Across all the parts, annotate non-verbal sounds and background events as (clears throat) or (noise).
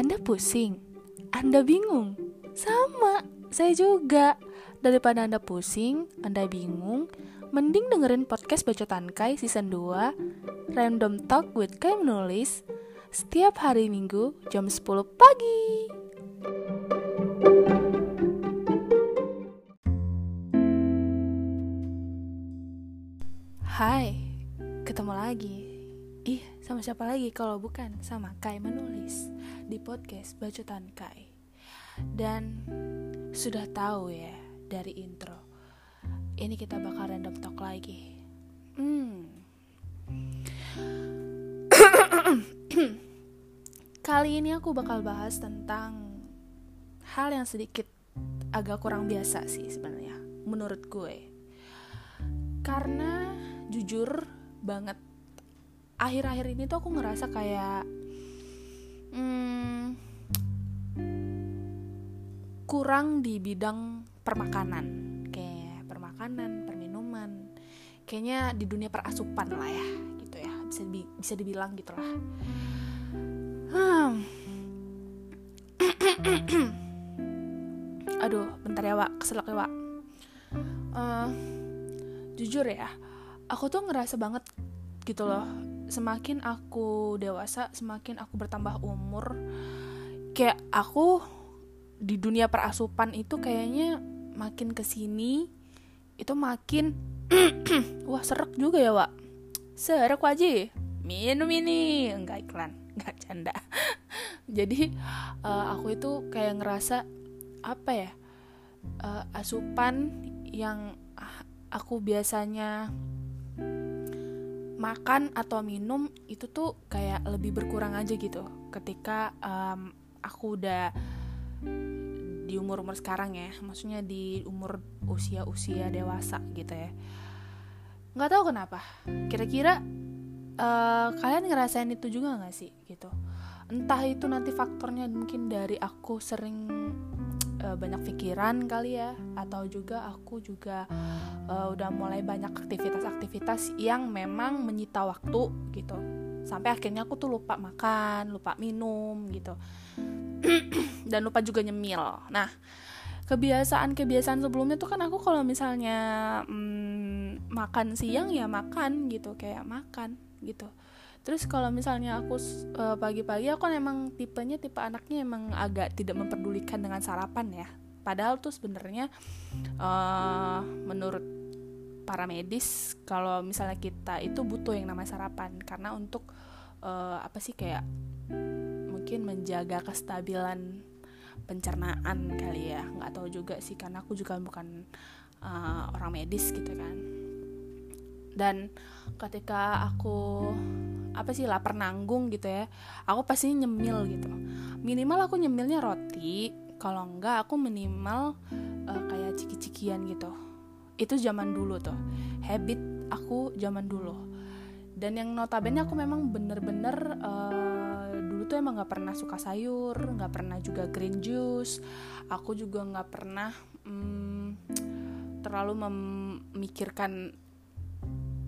Anda pusing? Anda bingung? Sama, saya juga. Daripada Anda pusing, Anda bingung, mending dengerin podcast Bacotan Kai season 2 Random Talk with Kai Menulis setiap hari Minggu jam 10 pagi. Siapa lagi kalau bukan sama Kai menulis di podcast Bacotan Kai. Dan sudah tahu ya dari intro, ini kita bakal random talk lagi. Hmm. (coughs) Kali ini aku bakal bahas tentang hal yang sedikit agak kurang biasa sih sebenarnya menurut gue. Karena jujur banget akhir-akhir ini tuh aku ngerasa kayak hmm, kurang di bidang permakanan. Kayak permakanan perminuman. Kayaknya di dunia perasupan lah ya gitu ya. Bisa di, bisa dibilang gitulah. Hmm. aduh bentar ya wak. Keselak ya wak. Uh, jujur ya aku tuh ngerasa banget gitu loh semakin aku dewasa semakin aku bertambah umur kayak aku di dunia perasupan itu kayaknya makin ke sini itu makin (clears throat) wah serak juga ya wak? Serak aja minum ini. Enggak iklan enggak canda. (laughs) Jadi uh, aku itu kayak ngerasa apa ya uh, asupan yang aku biasanya makan atau minum itu tuh kayak lebih berkurang aja gitu. Ketika um, aku udah di umur umur sekarang ya maksudnya di umur usia usia dewasa gitu ya. Nggak tahu kenapa. Kira-kira uh, kalian ngerasain itu juga nggak sih gitu? Entah itu nanti faktornya mungkin dari aku sering uh, banyak pikiran kali ya. Atau juga aku juga uh, udah mulai banyak aktivitas-aktivitas yang memang menyita waktu gitu. Sampai akhirnya aku tuh lupa makan lupa minum gitu. (clears throat) Dan lupa juga nyemil. Nah kebiasaan-kebiasaan sebelumnya tuh kan aku kalau misalnya hmm, makan siang ya makan gitu kayak makan gitu Terus kalau misalnya aku uh, pagi-pagi aku kan emang tipenya tipe anaknya emang agak tidak memperdulikan dengan sarapan ya. Padahal tuh sebenarnya uh, menurut para medis kalau misalnya kita itu butuh yang namanya sarapan. Karena untuk uh, apa sih kayak mungkin menjaga kestabilan pencernaan kali ya. Nggak tahu juga sih karena aku juga bukan uh, orang medis gitu kan dan ketika aku apa sih lapar nanggung gitu ya aku pasti nyemil gitu. Minimal aku nyemilnya roti kalau enggak aku minimal uh, kayak ciki-cikian gitu. Itu zaman dulu tuh habit aku zaman dulu. Dan yang notabene aku memang bener-bener uh, dulu tuh emang nggak pernah suka sayur nggak pernah juga green juice. Aku juga nggak pernah um, terlalu memikirkan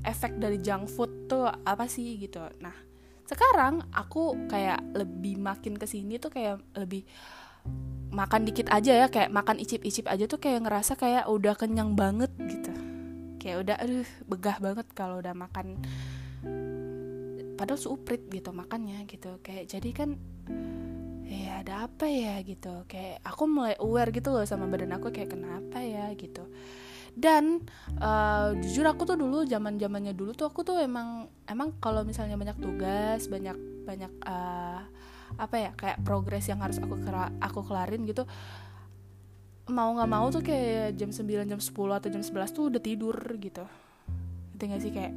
efek dari junk food tuh apa sih gitu. Nah sekarang aku kayak lebih makin ke sini tuh kayak lebih makan dikit aja ya kayak makan icip-icip aja tuh kayak ngerasa kayak udah kenyang banget gitu. Kayak udah aduh begah banget kalau udah makan. Padahal suprit gitu makannya gitu. Kayak jadi kan ya ada apa ya gitu. Kayak aku mulai aware gitu loh sama badan aku kayak kenapa ya gitu dan uh, jujur aku tuh dulu zaman zamannya dulu tuh aku tuh emang emang kalau misalnya banyak tugas banyak banyak uh, apa ya kayak progres yang harus aku kera, aku kelarin gitu mau nggak mau tuh kayak jam 9 jam 10 atau jam 11 tuh udah tidur gitu. Gitu gak sih kayak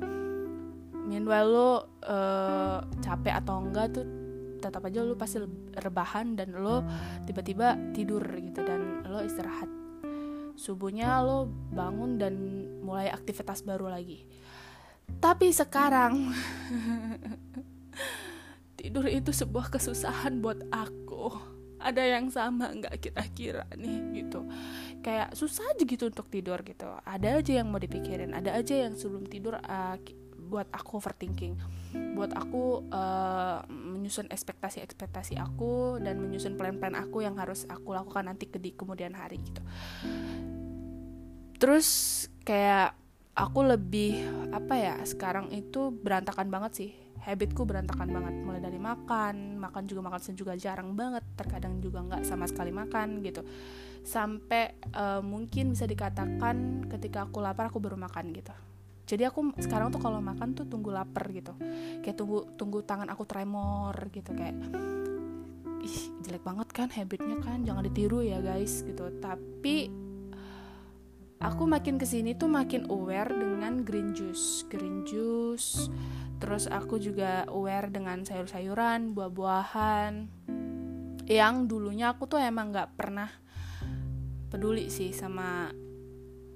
meanwhile lo uh, capek atau enggak tuh tetap aja lo pasti rebahan dan lo tiba-tiba tidur gitu dan lo istirahat subuhnya lo bangun dan mulai aktivitas baru lagi. Tapi sekarang (laughs) tidur itu sebuah kesusahan buat aku. Ada yang sama nggak kita kira nih gitu. Kayak susah aja gitu untuk tidur gitu. Ada aja yang mau dipikirin ada aja yang sebelum tidur uh, buat aku overthinking buat aku uh, menyusun ekspektasi-ekspektasi aku dan menyusun plan-plan aku yang harus aku lakukan nanti ke di kemudian hari gitu. Terus kayak aku lebih apa ya sekarang itu berantakan banget sih. Habitku berantakan banget. Mulai dari makan makan juga makan juga jarang banget. Terkadang juga nggak sama sekali makan gitu. Sampai uh, mungkin bisa dikatakan ketika aku lapar aku baru makan gitu jadi aku sekarang tuh kalau makan tuh tunggu lapar gitu. Kayak tunggu tunggu tangan aku tremor gitu kayak ih jelek banget kan habitnya kan jangan ditiru ya guys gitu. Tapi aku makin ke sini tuh makin aware dengan green juice green juice. Terus aku juga aware dengan sayur-sayuran buah-buahan. Yang dulunya aku tuh emang nggak pernah peduli sih sama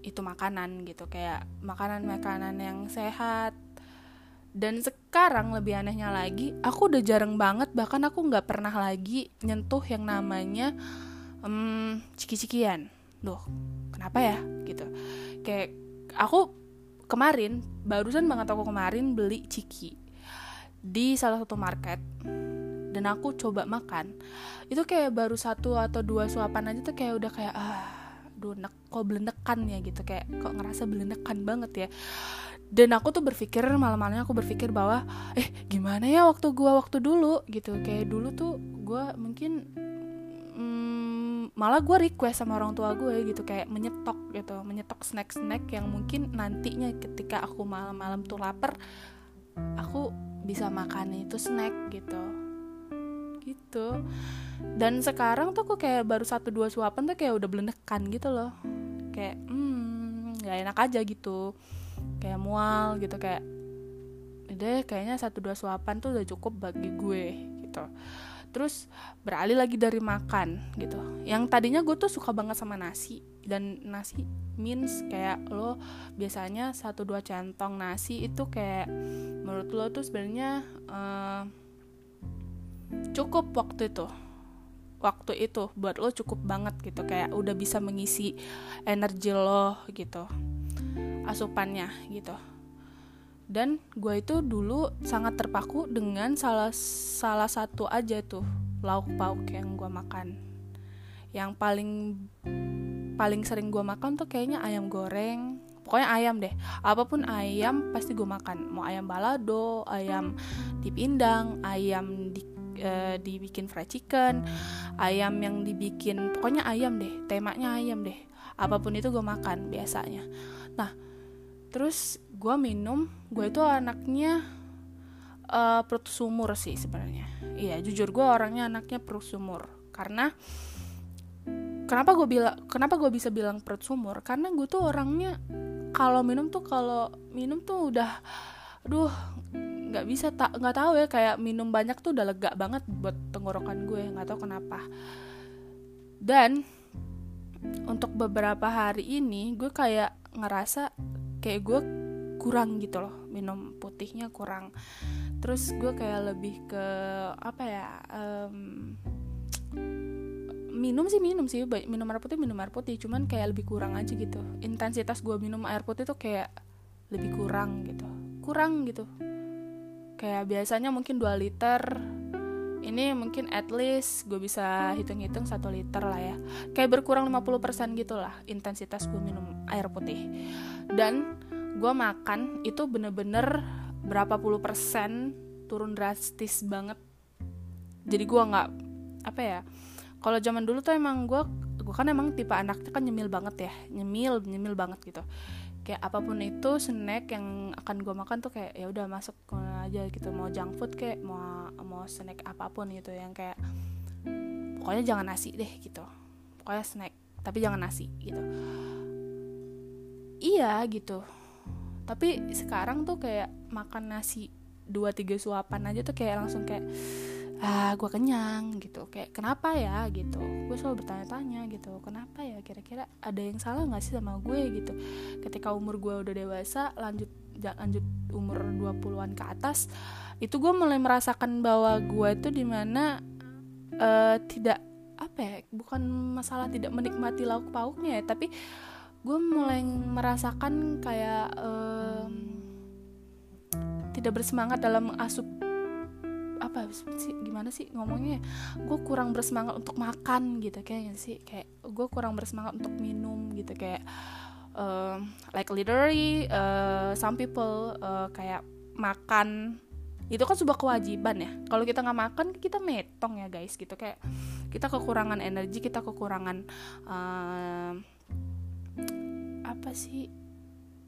itu makanan gitu kayak makanan-makanan yang sehat. Dan sekarang lebih anehnya lagi aku udah jarang banget bahkan aku nggak pernah lagi nyentuh yang namanya um, ciki-cikian. Loh kenapa ya? Gitu. Kayak aku kemarin barusan banget aku kemarin beli ciki di salah satu market dan aku coba makan. Itu kayak baru satu atau dua suapan aja tuh kayak udah kayak ah duh nek kok belendekan ya gitu kayak kok ngerasa belendekan banget ya. Dan aku tuh berpikir malam-malamnya aku berpikir bahwa eh gimana ya waktu gua waktu dulu? Gitu kayak dulu tuh gua mungkin hmm, malah gue request sama orang tua gue gitu kayak menyetok gitu menyetok snack-snack yang mungkin nantinya ketika aku malam-malam tuh lapar aku bisa makan itu snack gitu gitu. Dan sekarang tuh kok kayak baru satu dua suapan tuh kayak udah belendekan gitu loh. Kayak hmm nggak enak aja gitu. Kayak mual gitu kayak deh kayaknya satu dua suapan tuh udah cukup bagi gue gitu. Terus beralih lagi dari makan gitu. Yang tadinya gue tuh suka banget sama nasi dan nasi means kayak lo biasanya satu dua centong nasi itu kayak menurut lo tuh sebenarnya uh, cukup waktu itu. Waktu itu buat lo cukup banget gitu kayak udah bisa mengisi energi lo gitu asupannya gitu. Dan gue itu dulu sangat terpaku dengan salah salah satu aja tuh lauk pauk yang gue makan. Yang paling paling sering gue makan tuh kayaknya ayam goreng. Pokoknya ayam deh apa pun ayam pasti gue makan. Mau ayam balado ayam dipindang ayam di uh, dibikin fried chicken ayam yang dibikin pokoknya ayam deh temanya ayam deh. Apa pun itu gue makan biasanya. Nah terus gue minum gue itu anaknya uh, perut sumur sih sebenarnya. Iya jujur gue orangnya anaknya perut sumur. Karena kenapa gue bilang kenapa gue bisa bilang perut sumur? Karena gue tuh orangnya kalau minum tuh kalau minum tuh udah aduh nggak bisa tak nggak tahu ya kayak minum banyak tuh udah lega banget buat tenggorokan gue nggak tahu kenapa. Dan untuk beberapa hari ini gue kayak ngerasa kayak gue kurang gitu loh minum putihnya kurang. Terus gue kayak lebih ke apa ya um, minum sih minum sih minum air putih minum air putih. Cuman kayak lebih kurang aja gitu. Intensitas gue minum air putih tuh kayak lebih kurang gitu. Kurang gitu kayak biasanya mungkin 2 liter. Ini mungkin at least gue bisa hitung-hitung satu liter lah ya. Kayak berkurang 50% gitu lah intensitas gue minum air putih. Dan gue makan itu bener-bener berapa puluh persen turun drastis banget. Jadi gue nggak apa ya kalau zaman dulu tuh emang gue gue kan emang tipe anaknya kan nyemil banget ya. Nyemil nyemil banget gitu. Kayak apa pun itu snack yang akan gue makan tuh kayak ya udah masuk aja gitu mau junk food kayak mau mau snack apa pun gitu yang kayak pokoknya jangan nasi deh gitu. Pokoknya snack tapi jangan nasi gitu. Iya gitu. Tapi sekarang tuh kayak makan nasi dua tiga suapan aja tuh kayak langsung kayak ah gue kenyang gitu. Kayak kenapa ya? gitu. Gue selalu bertanya-tanya gitu kenapa ya? Kira-kira ada yang salah nggak sih sama gue? gitu. Ketika umur gue udah dewasa lanjut lanjut umur 20-an ke atas itu gue mulai merasakan bahwa gue itu di mana uh, tidak apa ya bukan masalah tidak menikmati lauk pauknya ya tapi gue mulai merasakan kayak um, tidak bersemangat dalam asup apa sih gimana sih ngomongnya gue kurang bersemangat untuk makan gitu kayaknya sih kayak gue kurang bersemangat untuk minum gitu kayak uh, like literally uh, some people uh, kayak makan itu kan sebuah kewajiban ya. Kalau kita nggak makan kita metong ya guys gitu. Kayak kita kekurangan energi kita kekurangan uh, apa sih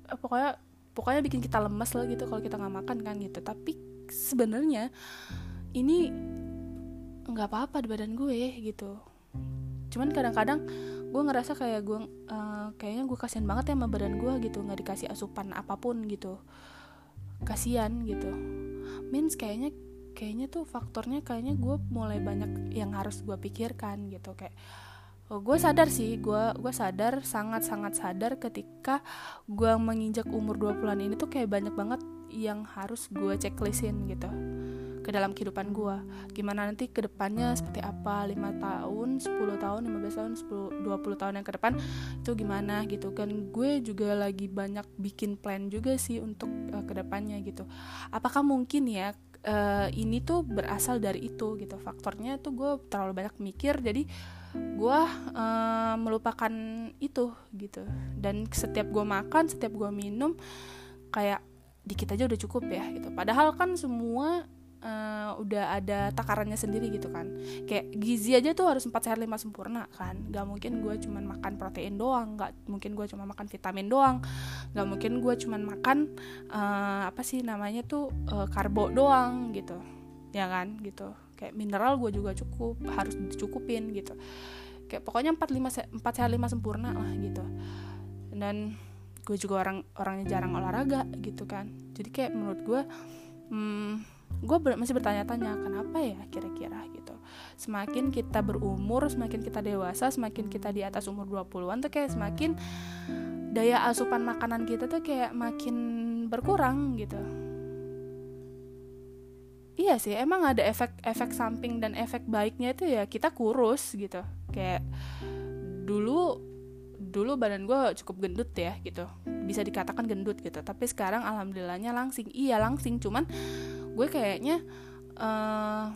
pokoknya pokoknya bikin kita lemas lah gitu kalau kita nggak makan kan gitu. Tapi sebenarnya ini nggak apa-apa di badan gue gitu. Cuman kadang-kadang gue ngerasa kayak gue uh, kayaknya gue kasihan banget ya sama badan gue gitu nggak dikasih asupan apa pun gitu. Kasihan gitu. Means kayaknya kayaknya tuh faktornya kayaknya gue mulai banyak yang harus gue pikirkan gitu. Kayak oh, gue sadar sih gue gue sadar sangat sangat sadar ketika gue menginjak umur 20-an ini tuh kayak banyak banget yang harus gue checklistin gitu ke dalam kehidupan gue gimana nanti ke depannya seperti apa lima tahun 10 tahun 15 tahun 10 20 tahun yang ke depan itu gimana gitu. Kan gue juga lagi banyak bikin plan juga sih untuk uh, ke depannya gitu. Apakah mungkin ya uh, ini tuh berasal dari itu gitu? Faktornya tuh gue terlalu banyak mikir jadi gue uh, melupakan itu gitu. Dan setiap gue makan setiap gue minum kayak dikit aja udah cukup ya gitu. Padahal kan semua uh, udah ada takarannya sendiri gitu kan. Kayak gizi aja tuh harus 4 sehat 5 sempurna kan. Gak mungkin gue cuman makan protein doang gak mungkin gue cuma makan vitamin doang. Gak mungkin gue cuman makan uh, apa sih namanya tuh uh, karbo doang gitu. Ya kan gitu. Kayak mineral gue juga cukup harus dicukupin gitu. Kayak pokoknya 4 5 4 sehat 5 sempurna lah gitu. Dan gue juga orang orangnya jarang olahraga gitu kan. Jadi kayak menurut gue hmm, gue ber masih bertanya-tanya kenapa ya kira-kira? gitu. Semakin kita berumur semakin kita dewasa semakin kita di atas umur 20-an tuh kayak semakin daya asupan makanan kita tuh kayak makin berkurang gitu. Iya sih emang ada efek-efek samping dan efek baiknya itu ya kita kurus gitu. Kayak dulu dulu badan gue cukup gendut ya gitu. Bisa dikatakan gendut gitu tapi sekarang alhamdulillahnya langsing. Iya langsing cuman gue kayaknya uh,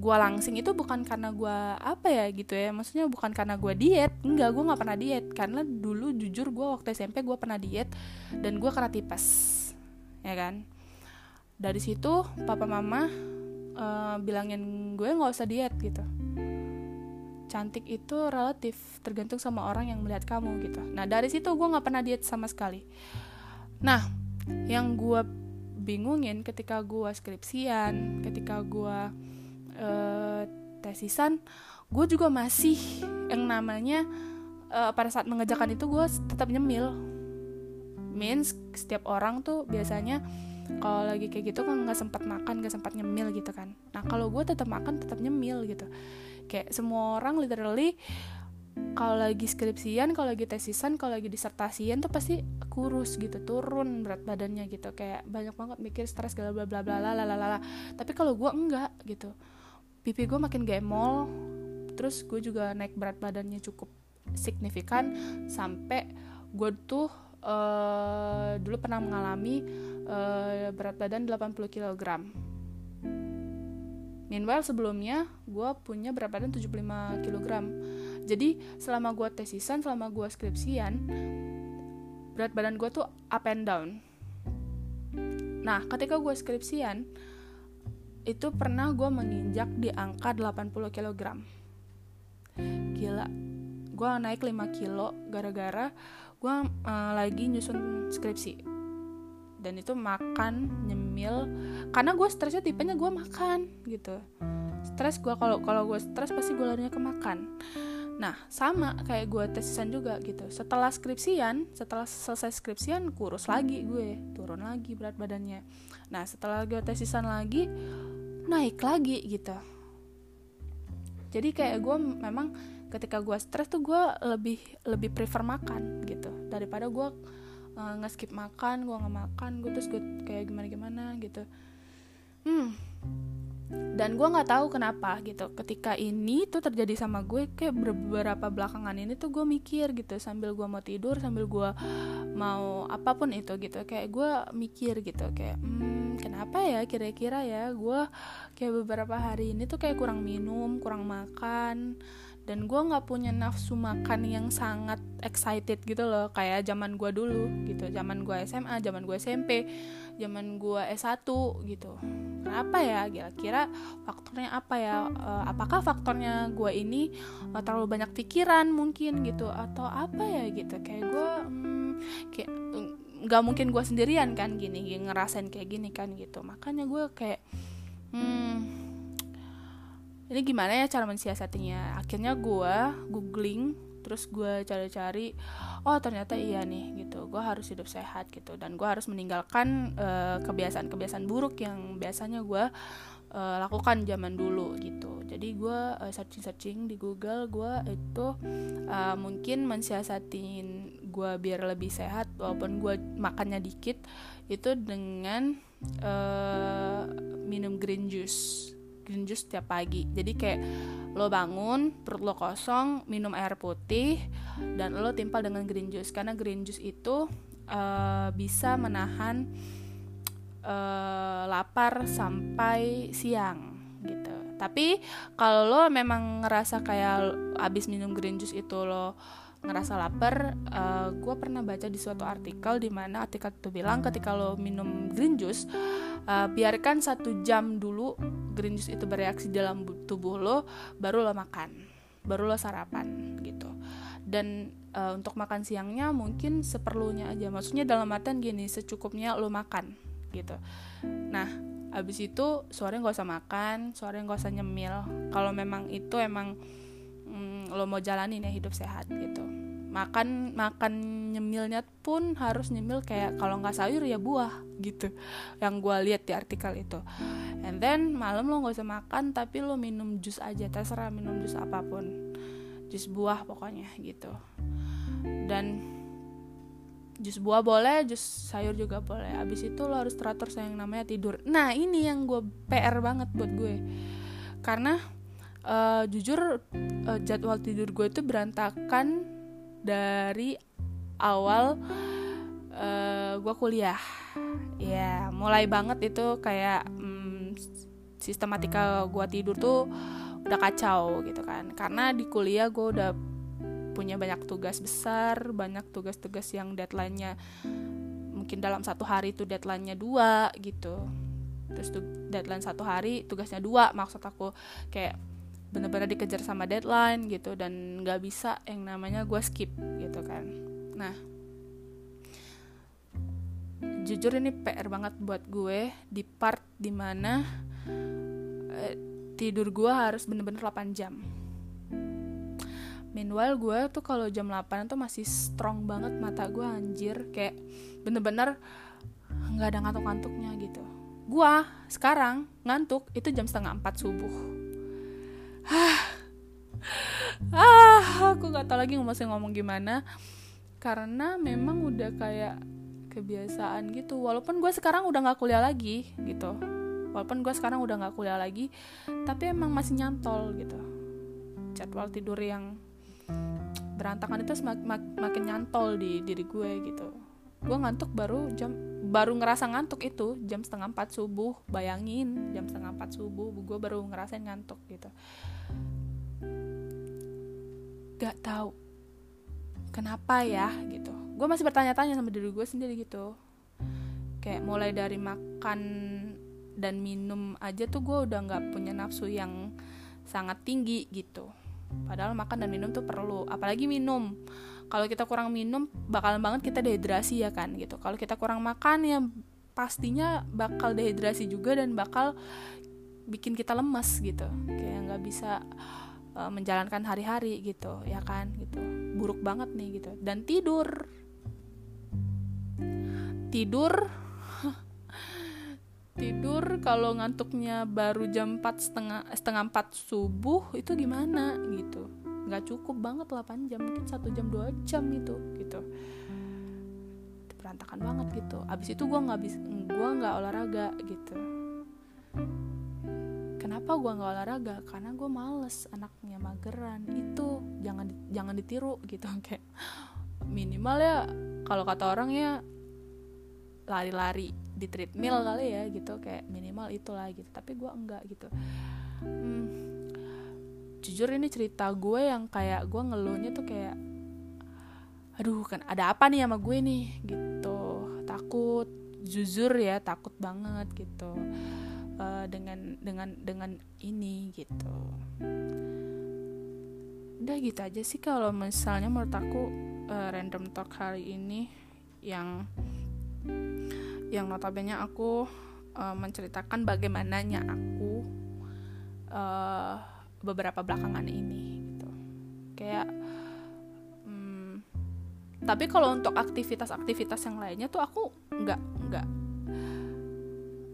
gue langsing itu bukan karena gue apa ya gitu ya maksudnya bukan karena gue diet enggak gue nggak pernah diet karena dulu jujur gue waktu SMP gue pernah diet dan gue kena tipes ya kan? Dari situ papa mama uh, bilangin gue nggak usah diet gitu. Cantik itu relatif tergantung sama orang yang melihat kamu gitu. Nah dari situ gue nggak pernah diet sama sekali. Nah yang gue bingungin ketika gue skripsian ketika gue uh, tesisan gue juga masih yang namanya uh, pada saat mengerjakan itu gue tetap nyemil. Means setiap orang tuh biasanya kalau lagi kayak gitu kan nggak sempat makan nggak sempat nyemil gitu kan. Nah kalau gue tetap makan tetap nyemil gitu. Kayak semua orang literally kalau lagi skripsian, kalau lagi tesisan, kalau lagi disertasian tuh pasti kurus gitu, turun berat badannya gitu. Kayak banyak banget mikir stres bla bla bla bla la la la Tapi kalau gue enggak gitu. Pipi gue makin gemol, terus gue juga naik berat badannya cukup signifikan sampai gue tuh uh, dulu pernah mengalami uh, berat badan 80 kg Meanwhile sebelumnya gue punya berat badan 75 kg. Jadi selama gue tesisan, selama gue skripsian, berat badan gue tuh up and down. Nah, ketika gue skripsian, itu pernah gue menginjak di angka 80 kg. Gila, gue naik 5 kilo gara-gara gue uh, lagi nyusun skripsi dan itu makan nyemil karena gue stresnya tipenya gue makan gitu stres gue kalau kalau gue stres pasti gue larinya ke makan nah sama kayak gue tesisan juga gitu. Setelah skripsian setelah selesai skripsian kurus lagi gue turun lagi berat badannya. Nah setelah gue tesisan lagi naik lagi gitu. Jadi kayak gue memang ketika gue stres tuh gue lebih lebih prefer makan gitu. Daripada gue uh, nge-skip makan gue nggak makan gue terus gue kayak gimana gimana gitu. Hmm dan gue nggak tahu kenapa gitu. Ketika ini tuh terjadi sama gue kayak beberapa belakangan ini tuh gue mikir gitu. Sambil gue mau tidur sambil gue mau apa pun itu gitu. Kayak gue mikir gitu kayak hmm, kenapa ya kira-kira ya gue kayak beberapa hari ini tuh kayak kurang minum kurang makan dan gue nggak punya nafsu makan yang sangat excited gitu loh. Kayak zaman gue dulu gitu. Zaman gue SMA zaman gue SMP zaman gue S1 gitu kenapa ya kira-kira faktornya apa ya? Uh, apakah faktornya gue ini uh, terlalu banyak pikiran mungkin gitu atau apa ya gitu? Kayak gue hmm, kayak nggak mungkin gue sendirian kan gini ngerasain kayak gini kan gitu. Makanya gue kayak hmm ini gimana ya cara mensiasatinya? Akhirnya gue googling terus gue cari-cari oh ternyata iya nih gitu. Gue harus hidup sehat gitu. Dan gue harus meninggalkan eh, kebiasaan-kebiasaan buruk yang biasanya gue uh, lakukan zaman dulu gitu. Jadi gue uh, searching-searching di Google gue itu uh, mungkin mensiasatin gue biar lebih sehat walaupun gue makannya dikit itu dengan uh, minum green juice. Green juice setiap pagi. Jadi kayak lo bangun perut lo kosong minum air putih dan lo timpal dengan green juice. Karena green juice itu uh, bisa menahan uh, lapar sampai siang gitu. Tapi kalau lo memang ngerasa kayak abis minum green juice itu lo ngerasa lapar, uh, gue pernah baca di suatu artikel di mana artikel itu bilang ketika lo minum green juice, uh, biarkan satu jam dulu green juice itu bereaksi dalam tubuh lo, baru lo makan, baru lo sarapan gitu. Dan uh, untuk makan siangnya mungkin seperlunya aja, maksudnya dalam artian gini, secukupnya lo makan gitu. Nah, abis itu sore nggak usah makan, sore nggak usah nyemil. Kalau memang itu emang mm, lo mau jalanin ya hidup sehat gitu makan makan nyemilnya pun harus nyemil kayak kalau nggak sayur ya buah gitu. Yang gue lihat di artikel itu. And then malam lo nggak usah makan tapi lo minum jus aja terserah minum jus apa pun. Jus buah pokoknya gitu. Dan jus buah boleh jus sayur juga boleh. Abis itu lo harus teratur sayang namanya tidur. Nah ini yang gue pr banget buat gue. Karena uh, jujur uh, jadwal tidur gue itu berantakan dari awal uh, eh, gue kuliah. Ya mulai banget itu kayak um, sistematika gue tidur tuh udah kacau gitu kan. Karena di kuliah gue udah punya banyak tugas besar banyak tugas-tugas yang deadline-nya mungkin dalam satu hari itu deadline-nya dua gitu. Terus tuh deadline satu hari tugasnya dua maksud aku kayak bener-bener dikejar sama deadline gitu dan nggak bisa yang namanya gue skip gitu kan. Nah jujur ini PR banget buat gue di part di mana eh, tidur gue harus bener-bener 8 jam. Meanwhile gue tuh kalau jam 8 tuh masih strong banget mata gue anjir. Kayak bener-bener nggak ada ngantuk-ngantuknya gitu. Gue sekarang ngantuk itu jam setengah 4 subuh ah. Aku nggak tahu lagi masih ngomong gimana. Karena memang udah kayak kebiasaan gitu. Walaupun gue sekarang udah nggak kuliah lagi gitu. Walaupun gue sekarang udah nggak kuliah lagi tapi emang masih nyantol gitu. Jadwal tidur yang berantakan itu semak, mak, makin nyantol di diri gue gitu. Gue ngantuk baru jam baru ngerasa ngantuk itu jam setengah empat subuh. Bayangin jam setengah empat subuh gue baru ngerasain ngantuk gitu gak tahu kenapa ya gitu. Gue masih bertanya-tanya sama diri gue sendiri gitu. Kayak mulai dari makan dan minum aja tuh gue udah nggak punya nafsu yang sangat tinggi gitu. Padahal makan dan minum tuh perlu apalagi minum. Kalau kita kurang minum bakalan banget kita dehidrasi ya kan gitu. Kalau kita kurang makan ya pastinya bakal dehidrasi juga dan bakal bikin kita lemes gitu. Kayak nggak bisa uh, menjalankan hari-hari gitu ya kan gitu. Buruk banget nih gitu. Dan tidur. Tidur. (laughs) Tidur kalau ngantuknya baru jam 4 setengah setengah 4 subuh itu gimana gitu. Nggak cukup banget 8 jam mungkin satu jam dua jam itu gitu. Berantakan banget gitu. Abis itu gue nggak bisa gue nggak olahraga gitu kenapa gue nggak olahraga? Karena gue males anaknya mageran. Itu jangan jangan ditiru gitu. (laughs) Kayak minimal ya kalau kata orang ya lari-lari di treadmill kali ya gitu. Kayak minimal itulah gitu. Tapi gue enggak gitu. Hmm, jujur ini cerita gue yang kayak gue ngeluhnya tuh kayak aduh kan ada apa nih sama gue nih? Gitu. Takut jujur ya takut banget gitu uh, dengan dengan dengan ini gitu. Udah gitu aja sih kalau misalnya menurut aku uh, random talk hari ini yang yang notabene aku uh, menceritakan bagaimananya aku uh, beberapa belakangan ini gitu. Kayak hmm, tapi kalau untuk aktivitas-aktivitas yang lainnya tuh aku nggak nggak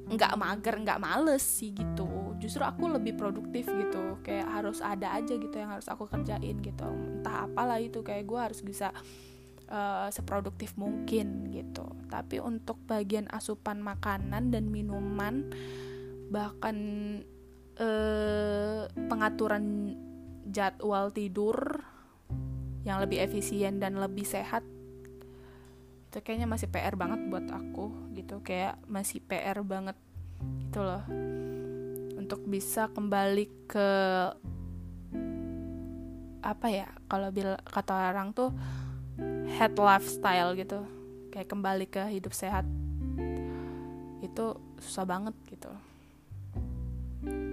nggak mager nggak males sih gitu. Justru aku lebih produktif gitu. Kayak harus ada aja gitu yang harus aku kerjain gitu. Entah apalah itu kayak gue harus bisa uh, seproduktif mungkin gitu. Tapi untuk bagian asupan makanan dan minuman bahkan uh, pengaturan jadwal tidur yang lebih efisien dan lebih sehat itu kayaknya masih PR banget buat aku gitu kayak masih PR banget gitu loh. Untuk bisa kembali ke apa ya kalau bil kata orang tuh head lifestyle gitu kayak kembali ke hidup sehat. Itu susah banget gitu.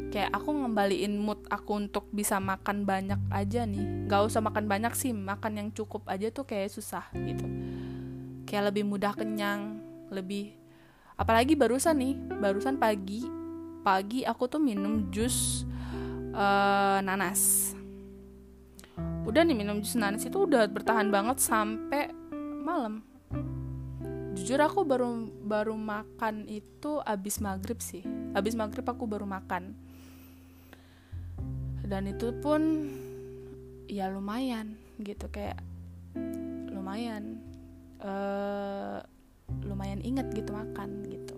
Kayak aku ngembaliin mood aku untuk bisa makan banyak aja nih. Gak usah makan banyak sih makan yang cukup aja tuh kayak susah gitu kayak lebih mudah kenyang lebih apalagi barusan nih barusan pagi pagi aku tuh minum jus uh, nanas. Udah nih minum jus nanas itu udah bertahan banget sampai malam. Jujur aku baru baru makan itu abis maghrib sih. Abis maghrib aku baru makan. Dan itu pun ya lumayan gitu kayak lumayan uh, lumayan inget gitu makan gitu.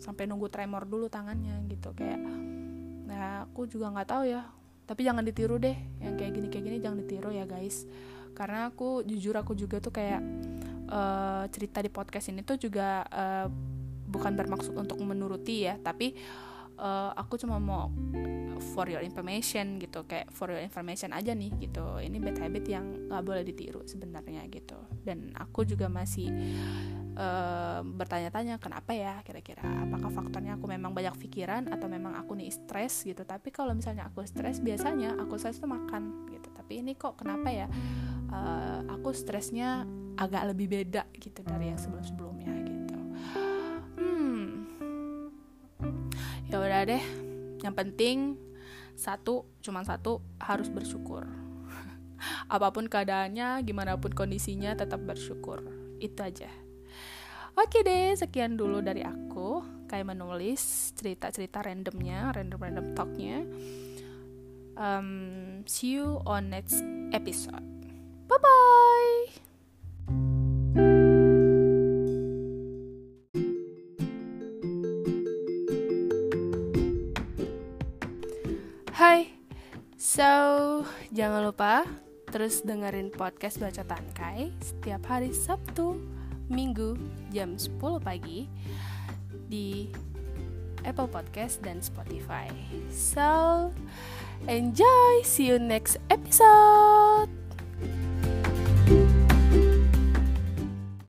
Sampai nunggu tremor dulu tangannya gitu kayak nah aku juga nggak tahu ya tapi jangan ditiru deh yang kayak gini kayak gini jangan ditiru ya guys. Karena aku jujur aku juga tuh kayak uh, cerita di podcast ini tuh juga uh, bukan bermaksud untuk menuruti ya tapi uh, aku cuma mau for your information gitu kayak for your information aja nih gitu. Ini bad habit yang nggak boleh ditiru sebenarnya gitu. Dan aku juga masih uh, bertanya-tanya kenapa ya kira-kira apakah faktornya aku memang banyak pikiran atau memang aku nih stres gitu. Tapi kalau misalnya aku stres biasanya aku stres tuh makan gitu. Tapi ini kok kenapa ya uh, aku stresnya agak lebih beda gitu dari yang sebelum-sebelumnya ya udah deh yang penting satu cuma satu harus bersyukur (laughs) apa pun keadaannya gimana pun kondisinya tetap bersyukur itu aja Oke deh, sekian dulu dari aku. Kayak menulis cerita-cerita randomnya, random-random talknya. Um, see you on next episode. Bye-bye! Hai, jangan lupa terus dengerin podcast Baca Tangkai setiap hari Sabtu, Minggu jam 10 pagi di Apple Podcast dan Spotify. So, enjoy! See you next episode!